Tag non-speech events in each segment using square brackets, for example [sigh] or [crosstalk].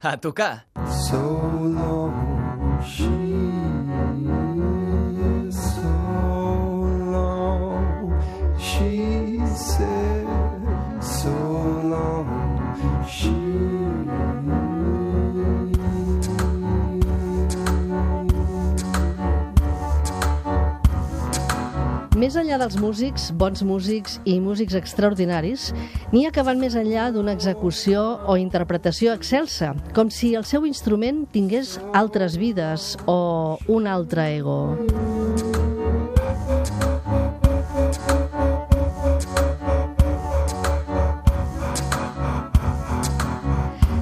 A tocar. So long, she enllà dels músics, bons músics i músics extraordinaris, n'hi ha que van més enllà d'una execució o interpretació excelsa, com si el seu instrument tingués altres vides o un altre ego.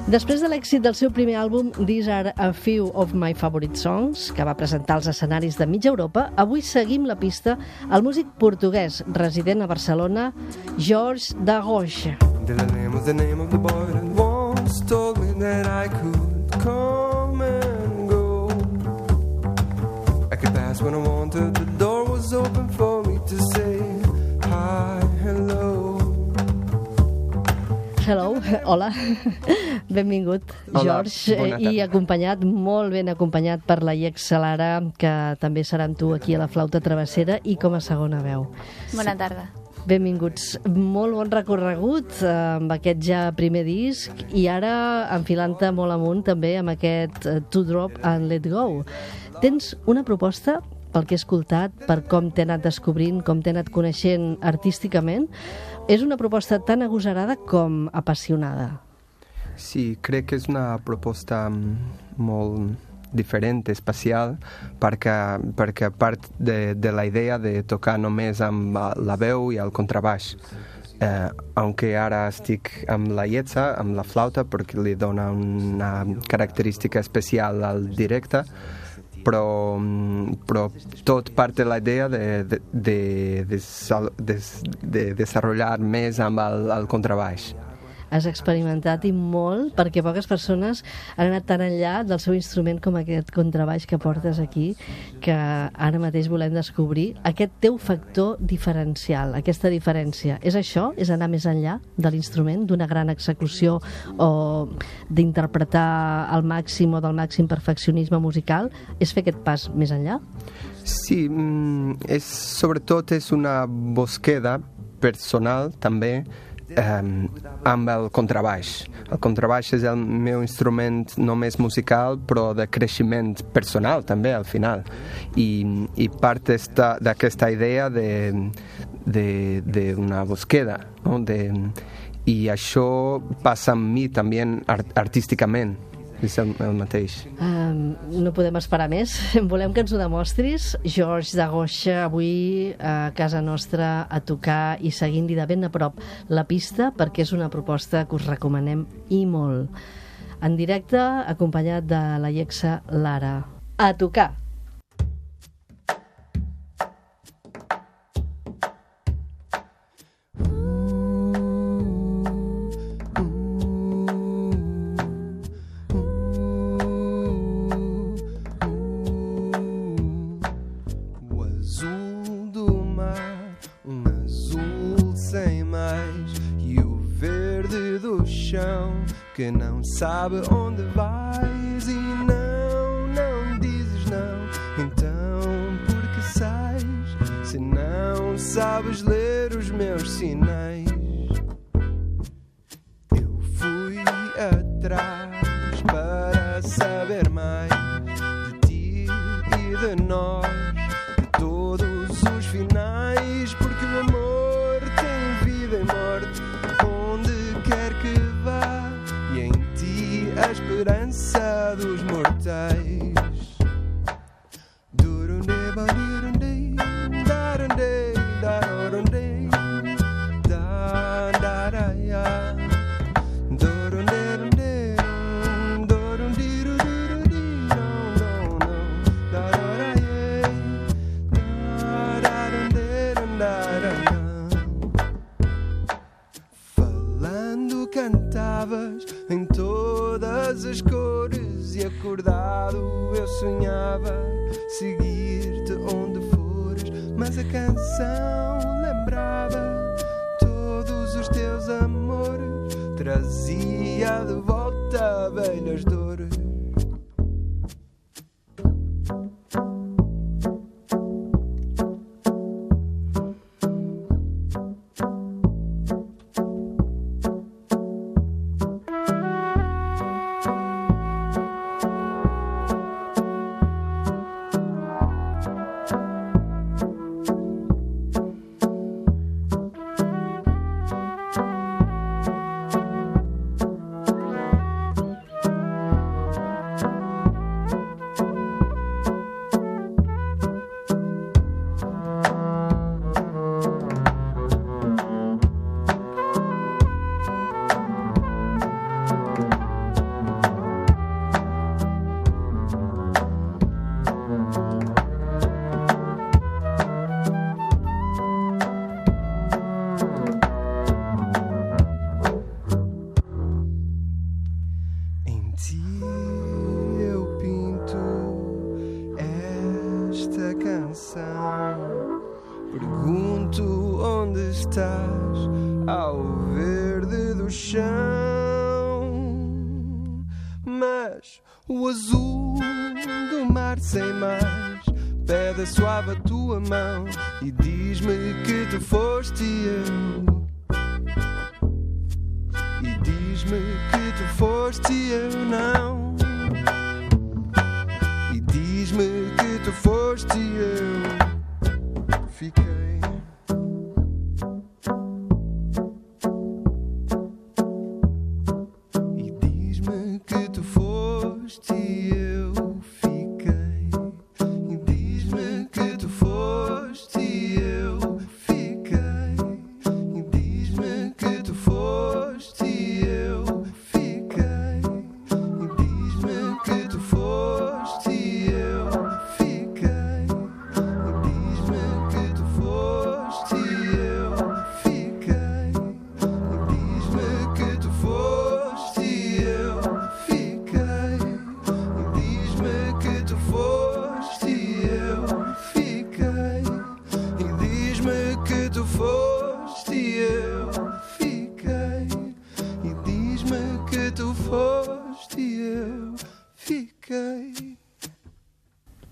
Després de l'èxit del seu primer àlbum These Are a Few of My Favorite Songs, que va presentar als escenaris de mitja Europa, avui seguim la pista al músic portuguès resident a Barcelona, George da Rocha. The name was the name of the boy that once told me that I could come and go. I could pass when I wanted. The door was open for me to say Hello, hola, benvingut, Hola, George, eh, i acompanyat, molt ben acompanyat per la Iex Salara, que també serà amb tu aquí a la flauta travessera i com a segona veu. Bona tarda. Benvinguts. Molt bon recorregut eh, amb aquest ja primer disc i ara enfilant-te molt amunt també amb aquest eh, To Drop and Let Go. Tens una proposta pel que he escoltat, per com t'he anat descobrint, com t'he anat coneixent artísticament, és una proposta tan agosarada com apassionada. Sí, crec que és una proposta mm, molt diferent, especial, perquè, perquè part de, de la idea de tocar només amb la veu i el contrabaix. Eh, aunque ara estic amb la lletza, amb la flauta, perquè li dona una característica especial al directe, però, però tot part de la idea de, de, de, de, de, de desenvolupar més amb el, el contrabaix. Has experimentat i molt perquè poques persones han anat tan enllà del seu instrument com aquest contrabaix que portes aquí que ara mateix volem descobrir aquest teu factor diferencial, aquesta diferència. És això? És anar més enllà de l'instrument, d'una gran execució o d'interpretar al màxim o del màxim perfeccionisme musical? És fer aquest pas més enllà? Sí, mm, és, sobretot és una bosqueda personal també eh, amb el contrabaix. El contrabaix és el meu instrument només musical però de creixement personal també al final i, i part esta- d'aquesta idea de, de, de una bosqueda no? de, i això passa amb mi també art, artísticament és el, el mateix Um, no podem esperar més. [laughs] Volem que ens ho demostris. George de Goixa, avui a casa nostra a tocar i seguint-li de ben a prop la pista perquè és una proposta que us recomanem i molt. En directe, acompanyat de la Iexa Lara. A tocar! Não sabes ler os meus sinais? Eu fui atrás acordado eu sonhava seguir-te onde fores, mas a canção lembrava todos os teus amores, trazia de volta velhas dores. Do chão. Mas o azul do mar sem mais pede suave a tua mão e diz-me que tu foste eu. E diz-me que tu foste eu não. E diz-me que tu foste eu.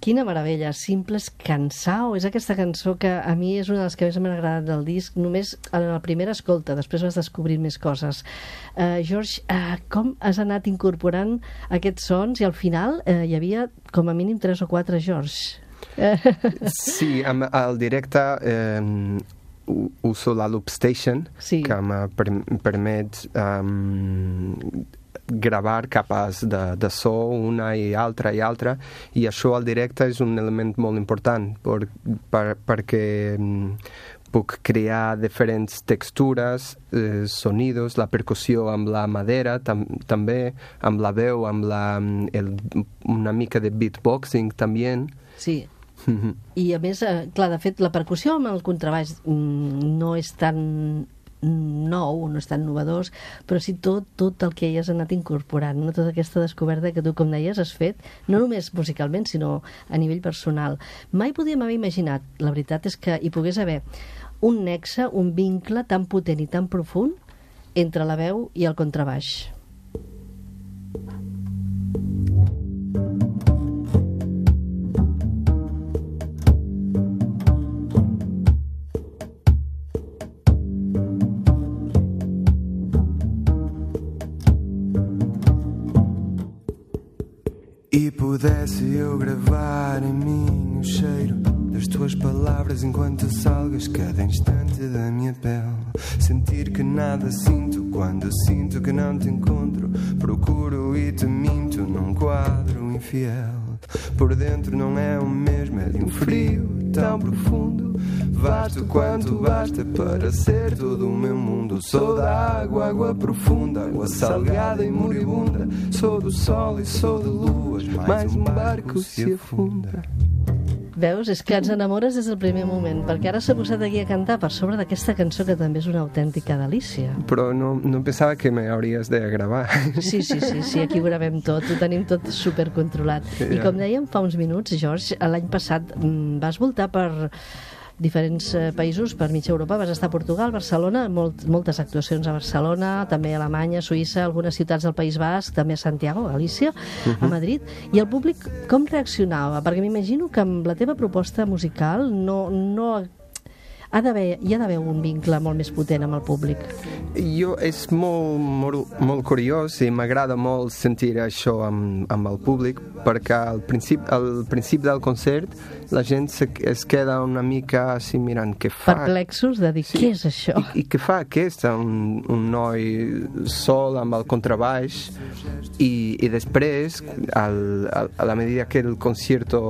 Quina meravella, Simples Cansao. És aquesta cançó que a mi és una de les que més m'ha agradat del disc, només en la primera escolta, després vas descobrir més coses. Uh, George, uh, com has anat incorporant aquests sons i al final uh, hi havia com a mínim tres o quatre George. Sí, amb, al directe eh, uso la Loop Station, Sí. que per, permet um, gravar capes de, de so una i altra i altra i això al directe és un element molt important per, per, perquè mm, puc crear diferents textures, eh, sonidos, la percussió amb la madera tam també, amb la veu, amb la, mm, el, una mica de beatboxing també. Sí. [laughs] I a més, eh, clar, de fet, la percussió amb el contrabaix mm, no és tan nou, no és tan novedós, però sí tot, tot el que hi has anat incorporant, no? tota aquesta descoberta que tu, com deies, has fet, no només musicalment, sinó a nivell personal. Mai podíem haver imaginat, la veritat és que hi pogués haver un nexe, un vincle tan potent i tan profund entre la veu i el contrabaix. Pudesse eu gravar em mim o cheiro das tuas palavras enquanto salgas cada instante da minha pele. Sentir que nada sinto quando sinto que não te encontro. Procuro e te minto num quadro infiel. Por dentro não é o mesmo, é de um frio tão profundo. Vasto quanto basta para ser todo o meu mundo. Sou da água, água profunda, água salgada e moribunda. Sou do sol e sou de luas, mais um barco se afunda. Veus? És que ens enamores des del primer moment, perquè ara s'ha posat aquí a cantar per sobre d'aquesta cançó que també és una autèntica delícia. Però no, no pensava que me hauries de gravar. Sí, sí, sí, sí, aquí ho gravem tot, ho tenim tot supercontrolat. I Ja. com dèiem fa uns minuts, George, l'any passat mm, vas voltar per diferents eh, països per mitja Europa. Vas estar a Portugal, Barcelona, molt, moltes actuacions a Barcelona, també a Alemanya, Suïssa, algunes ciutats del País Basc, també a Santiago, Galícia, uh -huh. a Madrid. I el públic com reaccionava? Perquè m'imagino que amb la teva proposta musical no, no ha d'haver hi ha d'haver un vincle molt més potent amb el públic. Jo és molt, molt, molt curiós i m'agrada molt sentir això amb, amb el públic perquè al principi, al principi del concert la gent se, es queda una mica així mirant què fa. Perplexos de dir sí. què és això? I, i què fa aquest, un, un noi sol amb el contrabaix i, i després al, al, a la medida que el concierto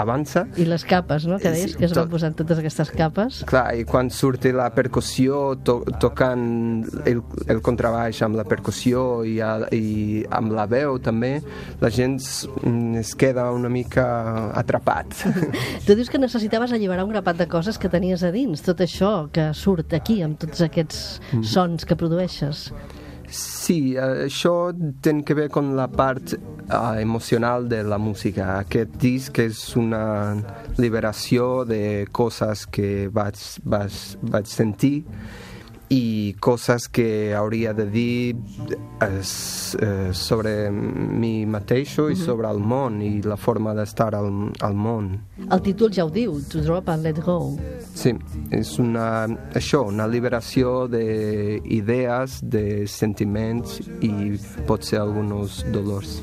avança i les capes, no? que deies que es van posant totes aquestes capes clar, i quan surt la percussió to tocant el, el contrabaix amb la percussió i, a, i amb la veu també, la gent es queda una mica atrapat. [laughs] tu dius que necessitaves alliberar un grapat de coses que tenies a dins, tot això que surt aquí amb tots aquests mm. sons que produeixes. Sí, això té que ver con la part uh, emocional de la música. Aquest disc és una liberació de coses que vaig, vaig, vaig sentir i coses que hauria de dir es, eh, sobre mi mateix i sobre el món i la forma d'estar al, al món. El títol ja ho diu, To Drop and Let Go. Sí, és una, això, una liberació d'idees, de sentiments i potser alguns dolors.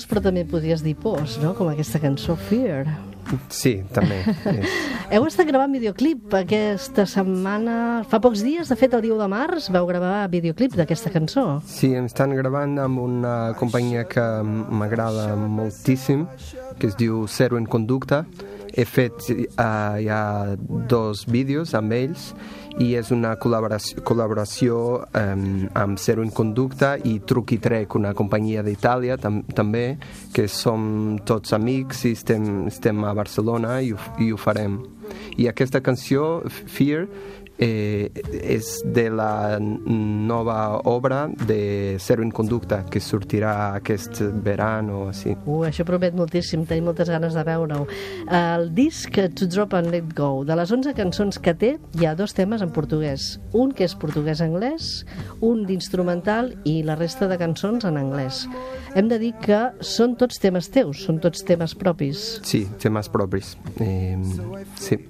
Dolors, però també podries dir pors, no? Com aquesta cançó Fear. Sí, també. [laughs] Heu estat gravant videoclip aquesta setmana... Fa pocs dies, de fet, el dia de març, vau gravar videoclip d'aquesta cançó. Sí, em estan gravant amb una companyia que m'agrada moltíssim, que es diu Zero en Conducta. He fet uh, ja dos vídeos amb ells i és una col·laboració, col·laboració um, amb Zero in Conducta i Truc i Trec, una companyia d'Itàlia tam també, que som tots amics i estem, estem a Barcelona i ho, i ho farem. I aquesta canció, Fear, eh, és de la nova obra de Zero in Conducta que sortirà aquest veran o així. Uh, això promet moltíssim, tenim moltes ganes de veure-ho. El disc To Drop and Let Go, de les 11 cançons que té, hi ha dos temes en portuguès. Un que és portuguès-anglès, un d'instrumental i la resta de cançons en anglès. Hem de dir que són tots temes teus, són tots temes propis. Sí, temes propis. Eh, sí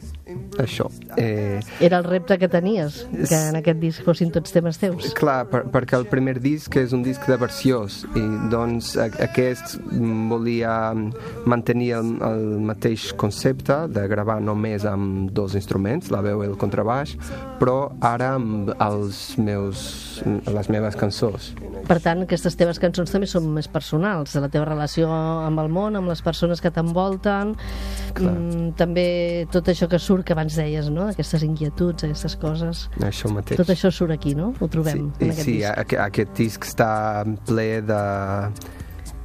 això. Eh, Era el repte que tenies, que en aquest disc fossin tots temes teus. Clar, per, perquè el primer disc és un disc de versions i doncs aquest volia mantenir el, el mateix concepte de gravar només amb dos instruments, la veu i el contrabaix, però ara amb els meus, les meves cançons. Per tant, aquestes teves cançons també són més personals, de la teva relació amb el món, amb les persones que t'envolten, mm, també tot això que surt que abans deies, no? Aquestes inquietuds, aquestes coses. Això mateix. Tot això surt aquí, no? Ho trobem sí, en aquest sí, disc. Sí, aquest disc està ple de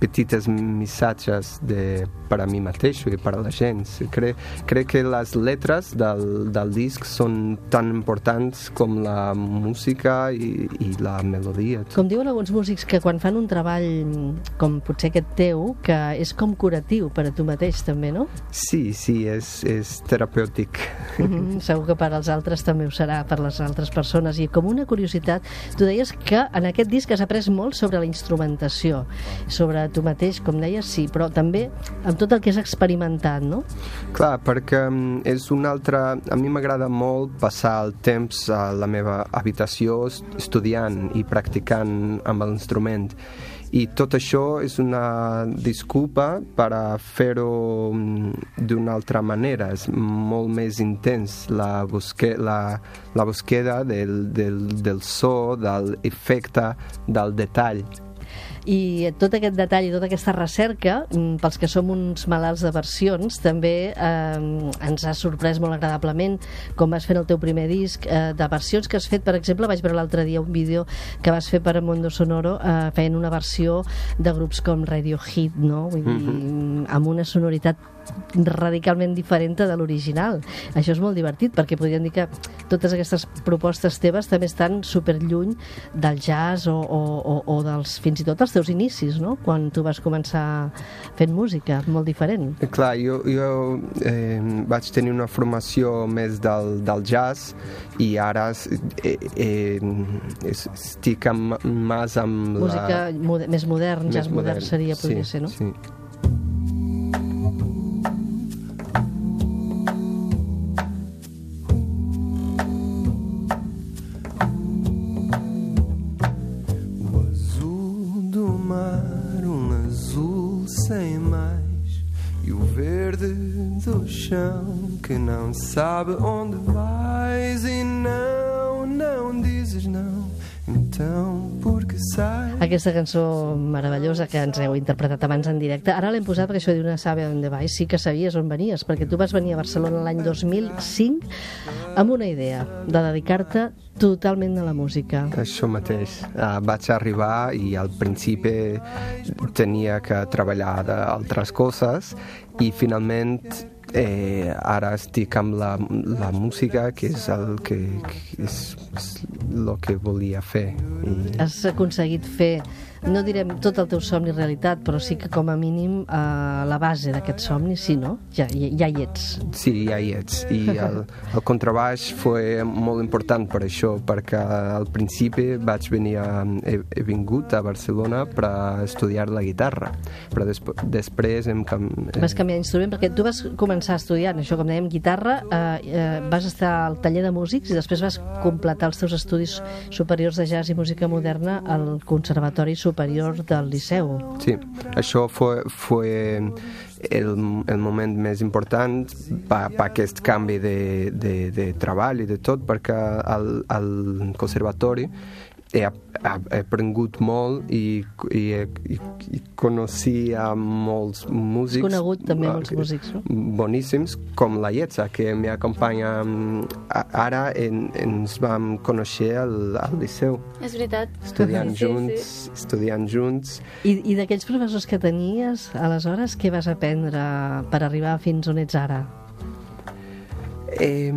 petites missatges de, per a mi mateix i per a la gent. Crec, crec que les lletres del, del disc són tan importants com la música i, i la melodia. Com diuen alguns músics que quan fan un treball com potser aquest teu, que és com curatiu per a tu mateix també, no? Sí, sí, és, és terapèutic. Mm -hmm, [laughs] segur que per als altres també ho serà, per les altres persones. I com una curiositat, tu deies que en aquest disc has après molt sobre la instrumentació, sobre tu mateix, com deies, sí, però també amb tot el que has experimentat, no? Clar, perquè mm, és un altre... A mi m'agrada molt passar el temps a la meva habitació estudiant i practicant amb l'instrument. I tot això és una disculpa per a fer-ho mm, d'una altra manera. És molt més intens la, busque, la, la busqueda del, del, del so, de l'efecte, del detall i tot aquest detall i tota aquesta recerca, mm, pels que som uns malalts de versions, també eh, ens ha sorprès molt agradablement com vas fer el teu primer disc eh, de versions que has fet, per exemple, vaig veure l'altre dia un vídeo que vas fer per a Mondo Sonoro eh, fent una versió de grups com Radiohead, no? Vull dir, mm -hmm. amb una sonoritat radicalment diferent de l'original. Això és molt divertit, perquè podríem dir que totes aquestes propostes teves també estan super lluny del jazz o, o, o, o dels, fins i tot els teus inicis, no? Quan tu vas començar fent música, molt diferent. Eh, clar, jo, jo eh, vaig tenir una formació més del, del jazz i ara eh, eh, estic amb, més amb la... Música més modern, jazz modern, modern seria, podria sí, ser, no? Sí. Não sabe onde vais e não, não dizes não. Então, porque sai... Aquesta cançó meravellosa que ens heu interpretat abans en directe, ara l'hem posat perquè això diu una sabe on vais, sí que sabies on venies, perquè tu vas venir a Barcelona l'any 2005 amb una idea de dedicar-te totalment a la música. Això mateix. Uh, vaig arribar i al principi tenia que treballar d'altres coses i finalment eh, ara estic amb la, la música que és el que, que és, és el que volia fer. I... has aconseguit fer no direm tot el teu somni realitat, però sí que com a mínim eh, la base d'aquest somni, sí, no? Ja, ja, ja hi ets. Sí, ja hi ets. I el, el contrabaix fue molt important per això, perquè al principi vaig venir a, he, he vingut a Barcelona per estudiar la guitarra, però desp després hem... Cam... Vas canviar d'instrument, perquè tu vas començar estudiant això, com dèiem, guitarra, eh, eh, vas estar al taller de músics i després vas completar els teus estudis superiors de jazz i música moderna al Conservatori Superior superior del Liceu. Sí, això fue, fue el, el moment més important per, aquest canvi de, de, de treball i de tot, perquè al, al conservatori he, he aprengut molt i, i, i, i coneixia molts músics. Has conegut també molts músics, no? Boníssims, com la Ietza, que m'acompanya ara en, ens vam conèixer al, al Liceu. És veritat. Estudiant [laughs] sí, junts, sí. estudiant junts. I, i d'aquells professors que tenies, aleshores, què vas aprendre per arribar fins on ets ara? Eh,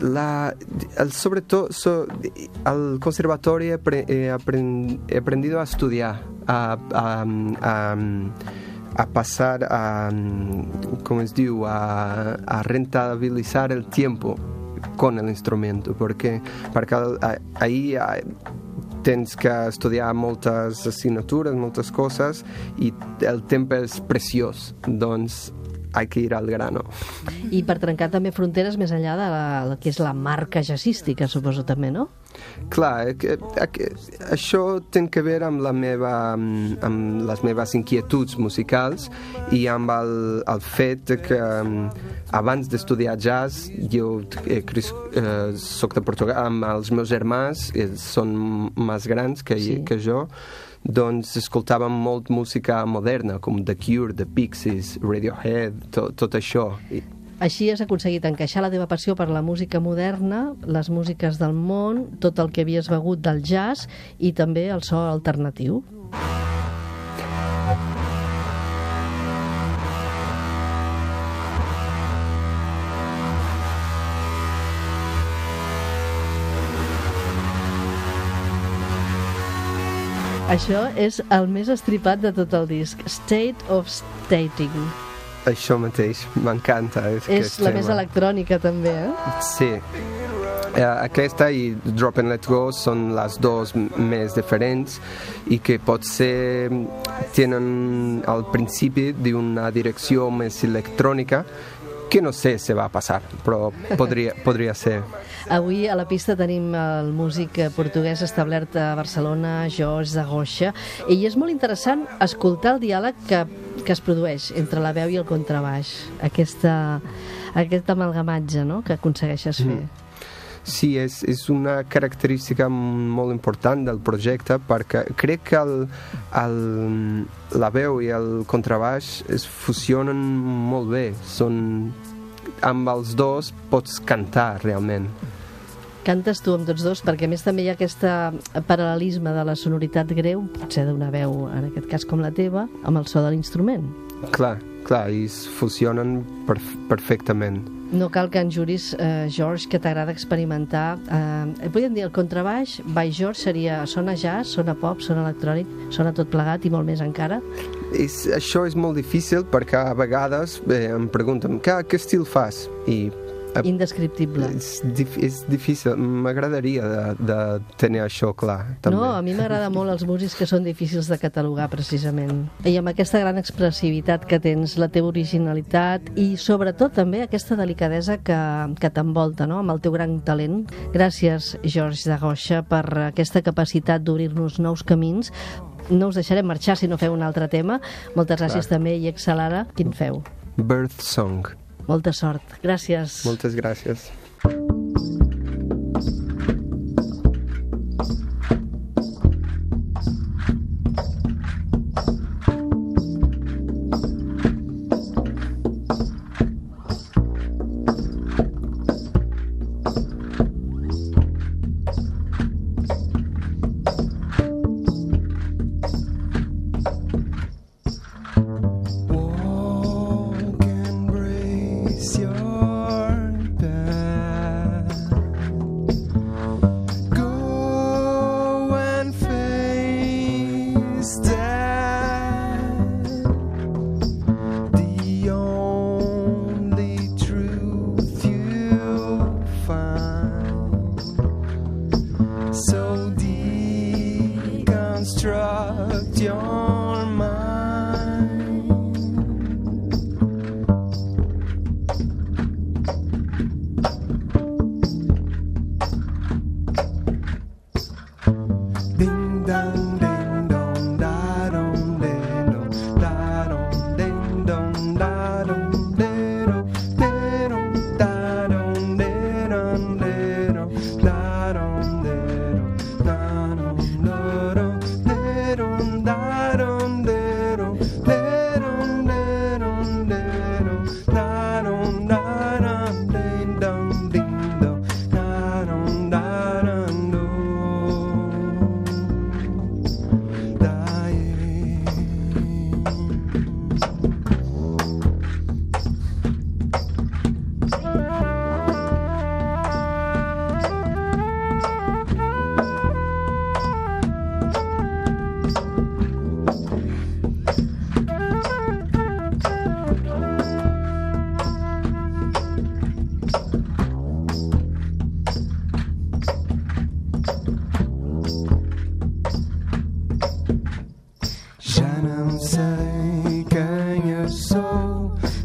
la, el, sobre todo so, al conservatorio he, he, aprend, he, aprendido a estudiar, a, a, a, a passar a, com es diu, a, a rentabilitzar el tiempo con el instrumento, perquè, perquè ahí tens que estudiar moltes assignatures, moltes coses, i el temps és preciós. Doncs hay que ir al grano. I per trencar també fronteres més enllà de la, la que és la marca jazzística, suposo també, no? Clar, eh, que, eh, que, això té a veure amb, la meva, amb les meves inquietuds musicals i amb el, el fet que abans d'estudiar jazz jo eh, eh, soc de Portugal amb els meus germans, eh, són més grans que, sí. que jo doncs escoltàvem molt música moderna, com The Cure, The Pixies, Radiohead, to, tot això. Així has aconseguit encaixar la teva passió per la música moderna, les músiques del món, tot el que havies begut del jazz i també el so alternatiu. Això és el més estripat de tot el disc, State of Stating. Això mateix, m'encanta. És, és la tema. més electrònica, també, eh? Sí. Uh, aquesta i Drop and Let Go són les dues més diferents i que potser tenen al principi d'una direcció més electrònica que no sé si va a passar, però podria, podria ser. Avui a la pista tenim el músic portuguès establert a Barcelona, Jorge Zagoixa, i és molt interessant escoltar el diàleg que, que es produeix entre la veu i el contrabaix, aquesta, aquest amalgamatge no?, que aconsegueixes fer. Mm. Sí, és, és una característica molt important del projecte perquè crec que el, el, la veu i el contrabaix es fusionen molt bé. Són, amb els dos pots cantar realment. Cantes tu amb tots dos, perquè a més també hi ha aquest paral·lelisme de la sonoritat greu, potser d'una veu, en aquest cas com la teva, amb el so de l'instrument. Clar, clar, i es fusionen perf perfectament. No cal que en juris, eh, George, que t'agrada experimentar. Eh, podríem dir el contrabaix, by George seria sona jazz, sona pop, sona electrònic, sona tot plegat i molt més encara? És, això és molt difícil perquè a vegades eh, em pregunten què, què estil fas? I indescriptible. És, dif és difícil, m'agradaria de, de tenir això clar. També. No, a mi m'agrada molt els músics que són difícils de catalogar, precisament. I amb aquesta gran expressivitat que tens, la teva originalitat i sobretot també aquesta delicadesa que, que t'envolta, no?, amb el teu gran talent. Gràcies, George Dagoixa, per aquesta capacitat d'obrir-nos nous camins, no us deixarem marxar si no feu un altre tema. Moltes gràcies Clar. també, i Excelara. Quin feu? Birth Song. Molta sort. Gràcies. Moltes gràcies.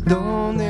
どうね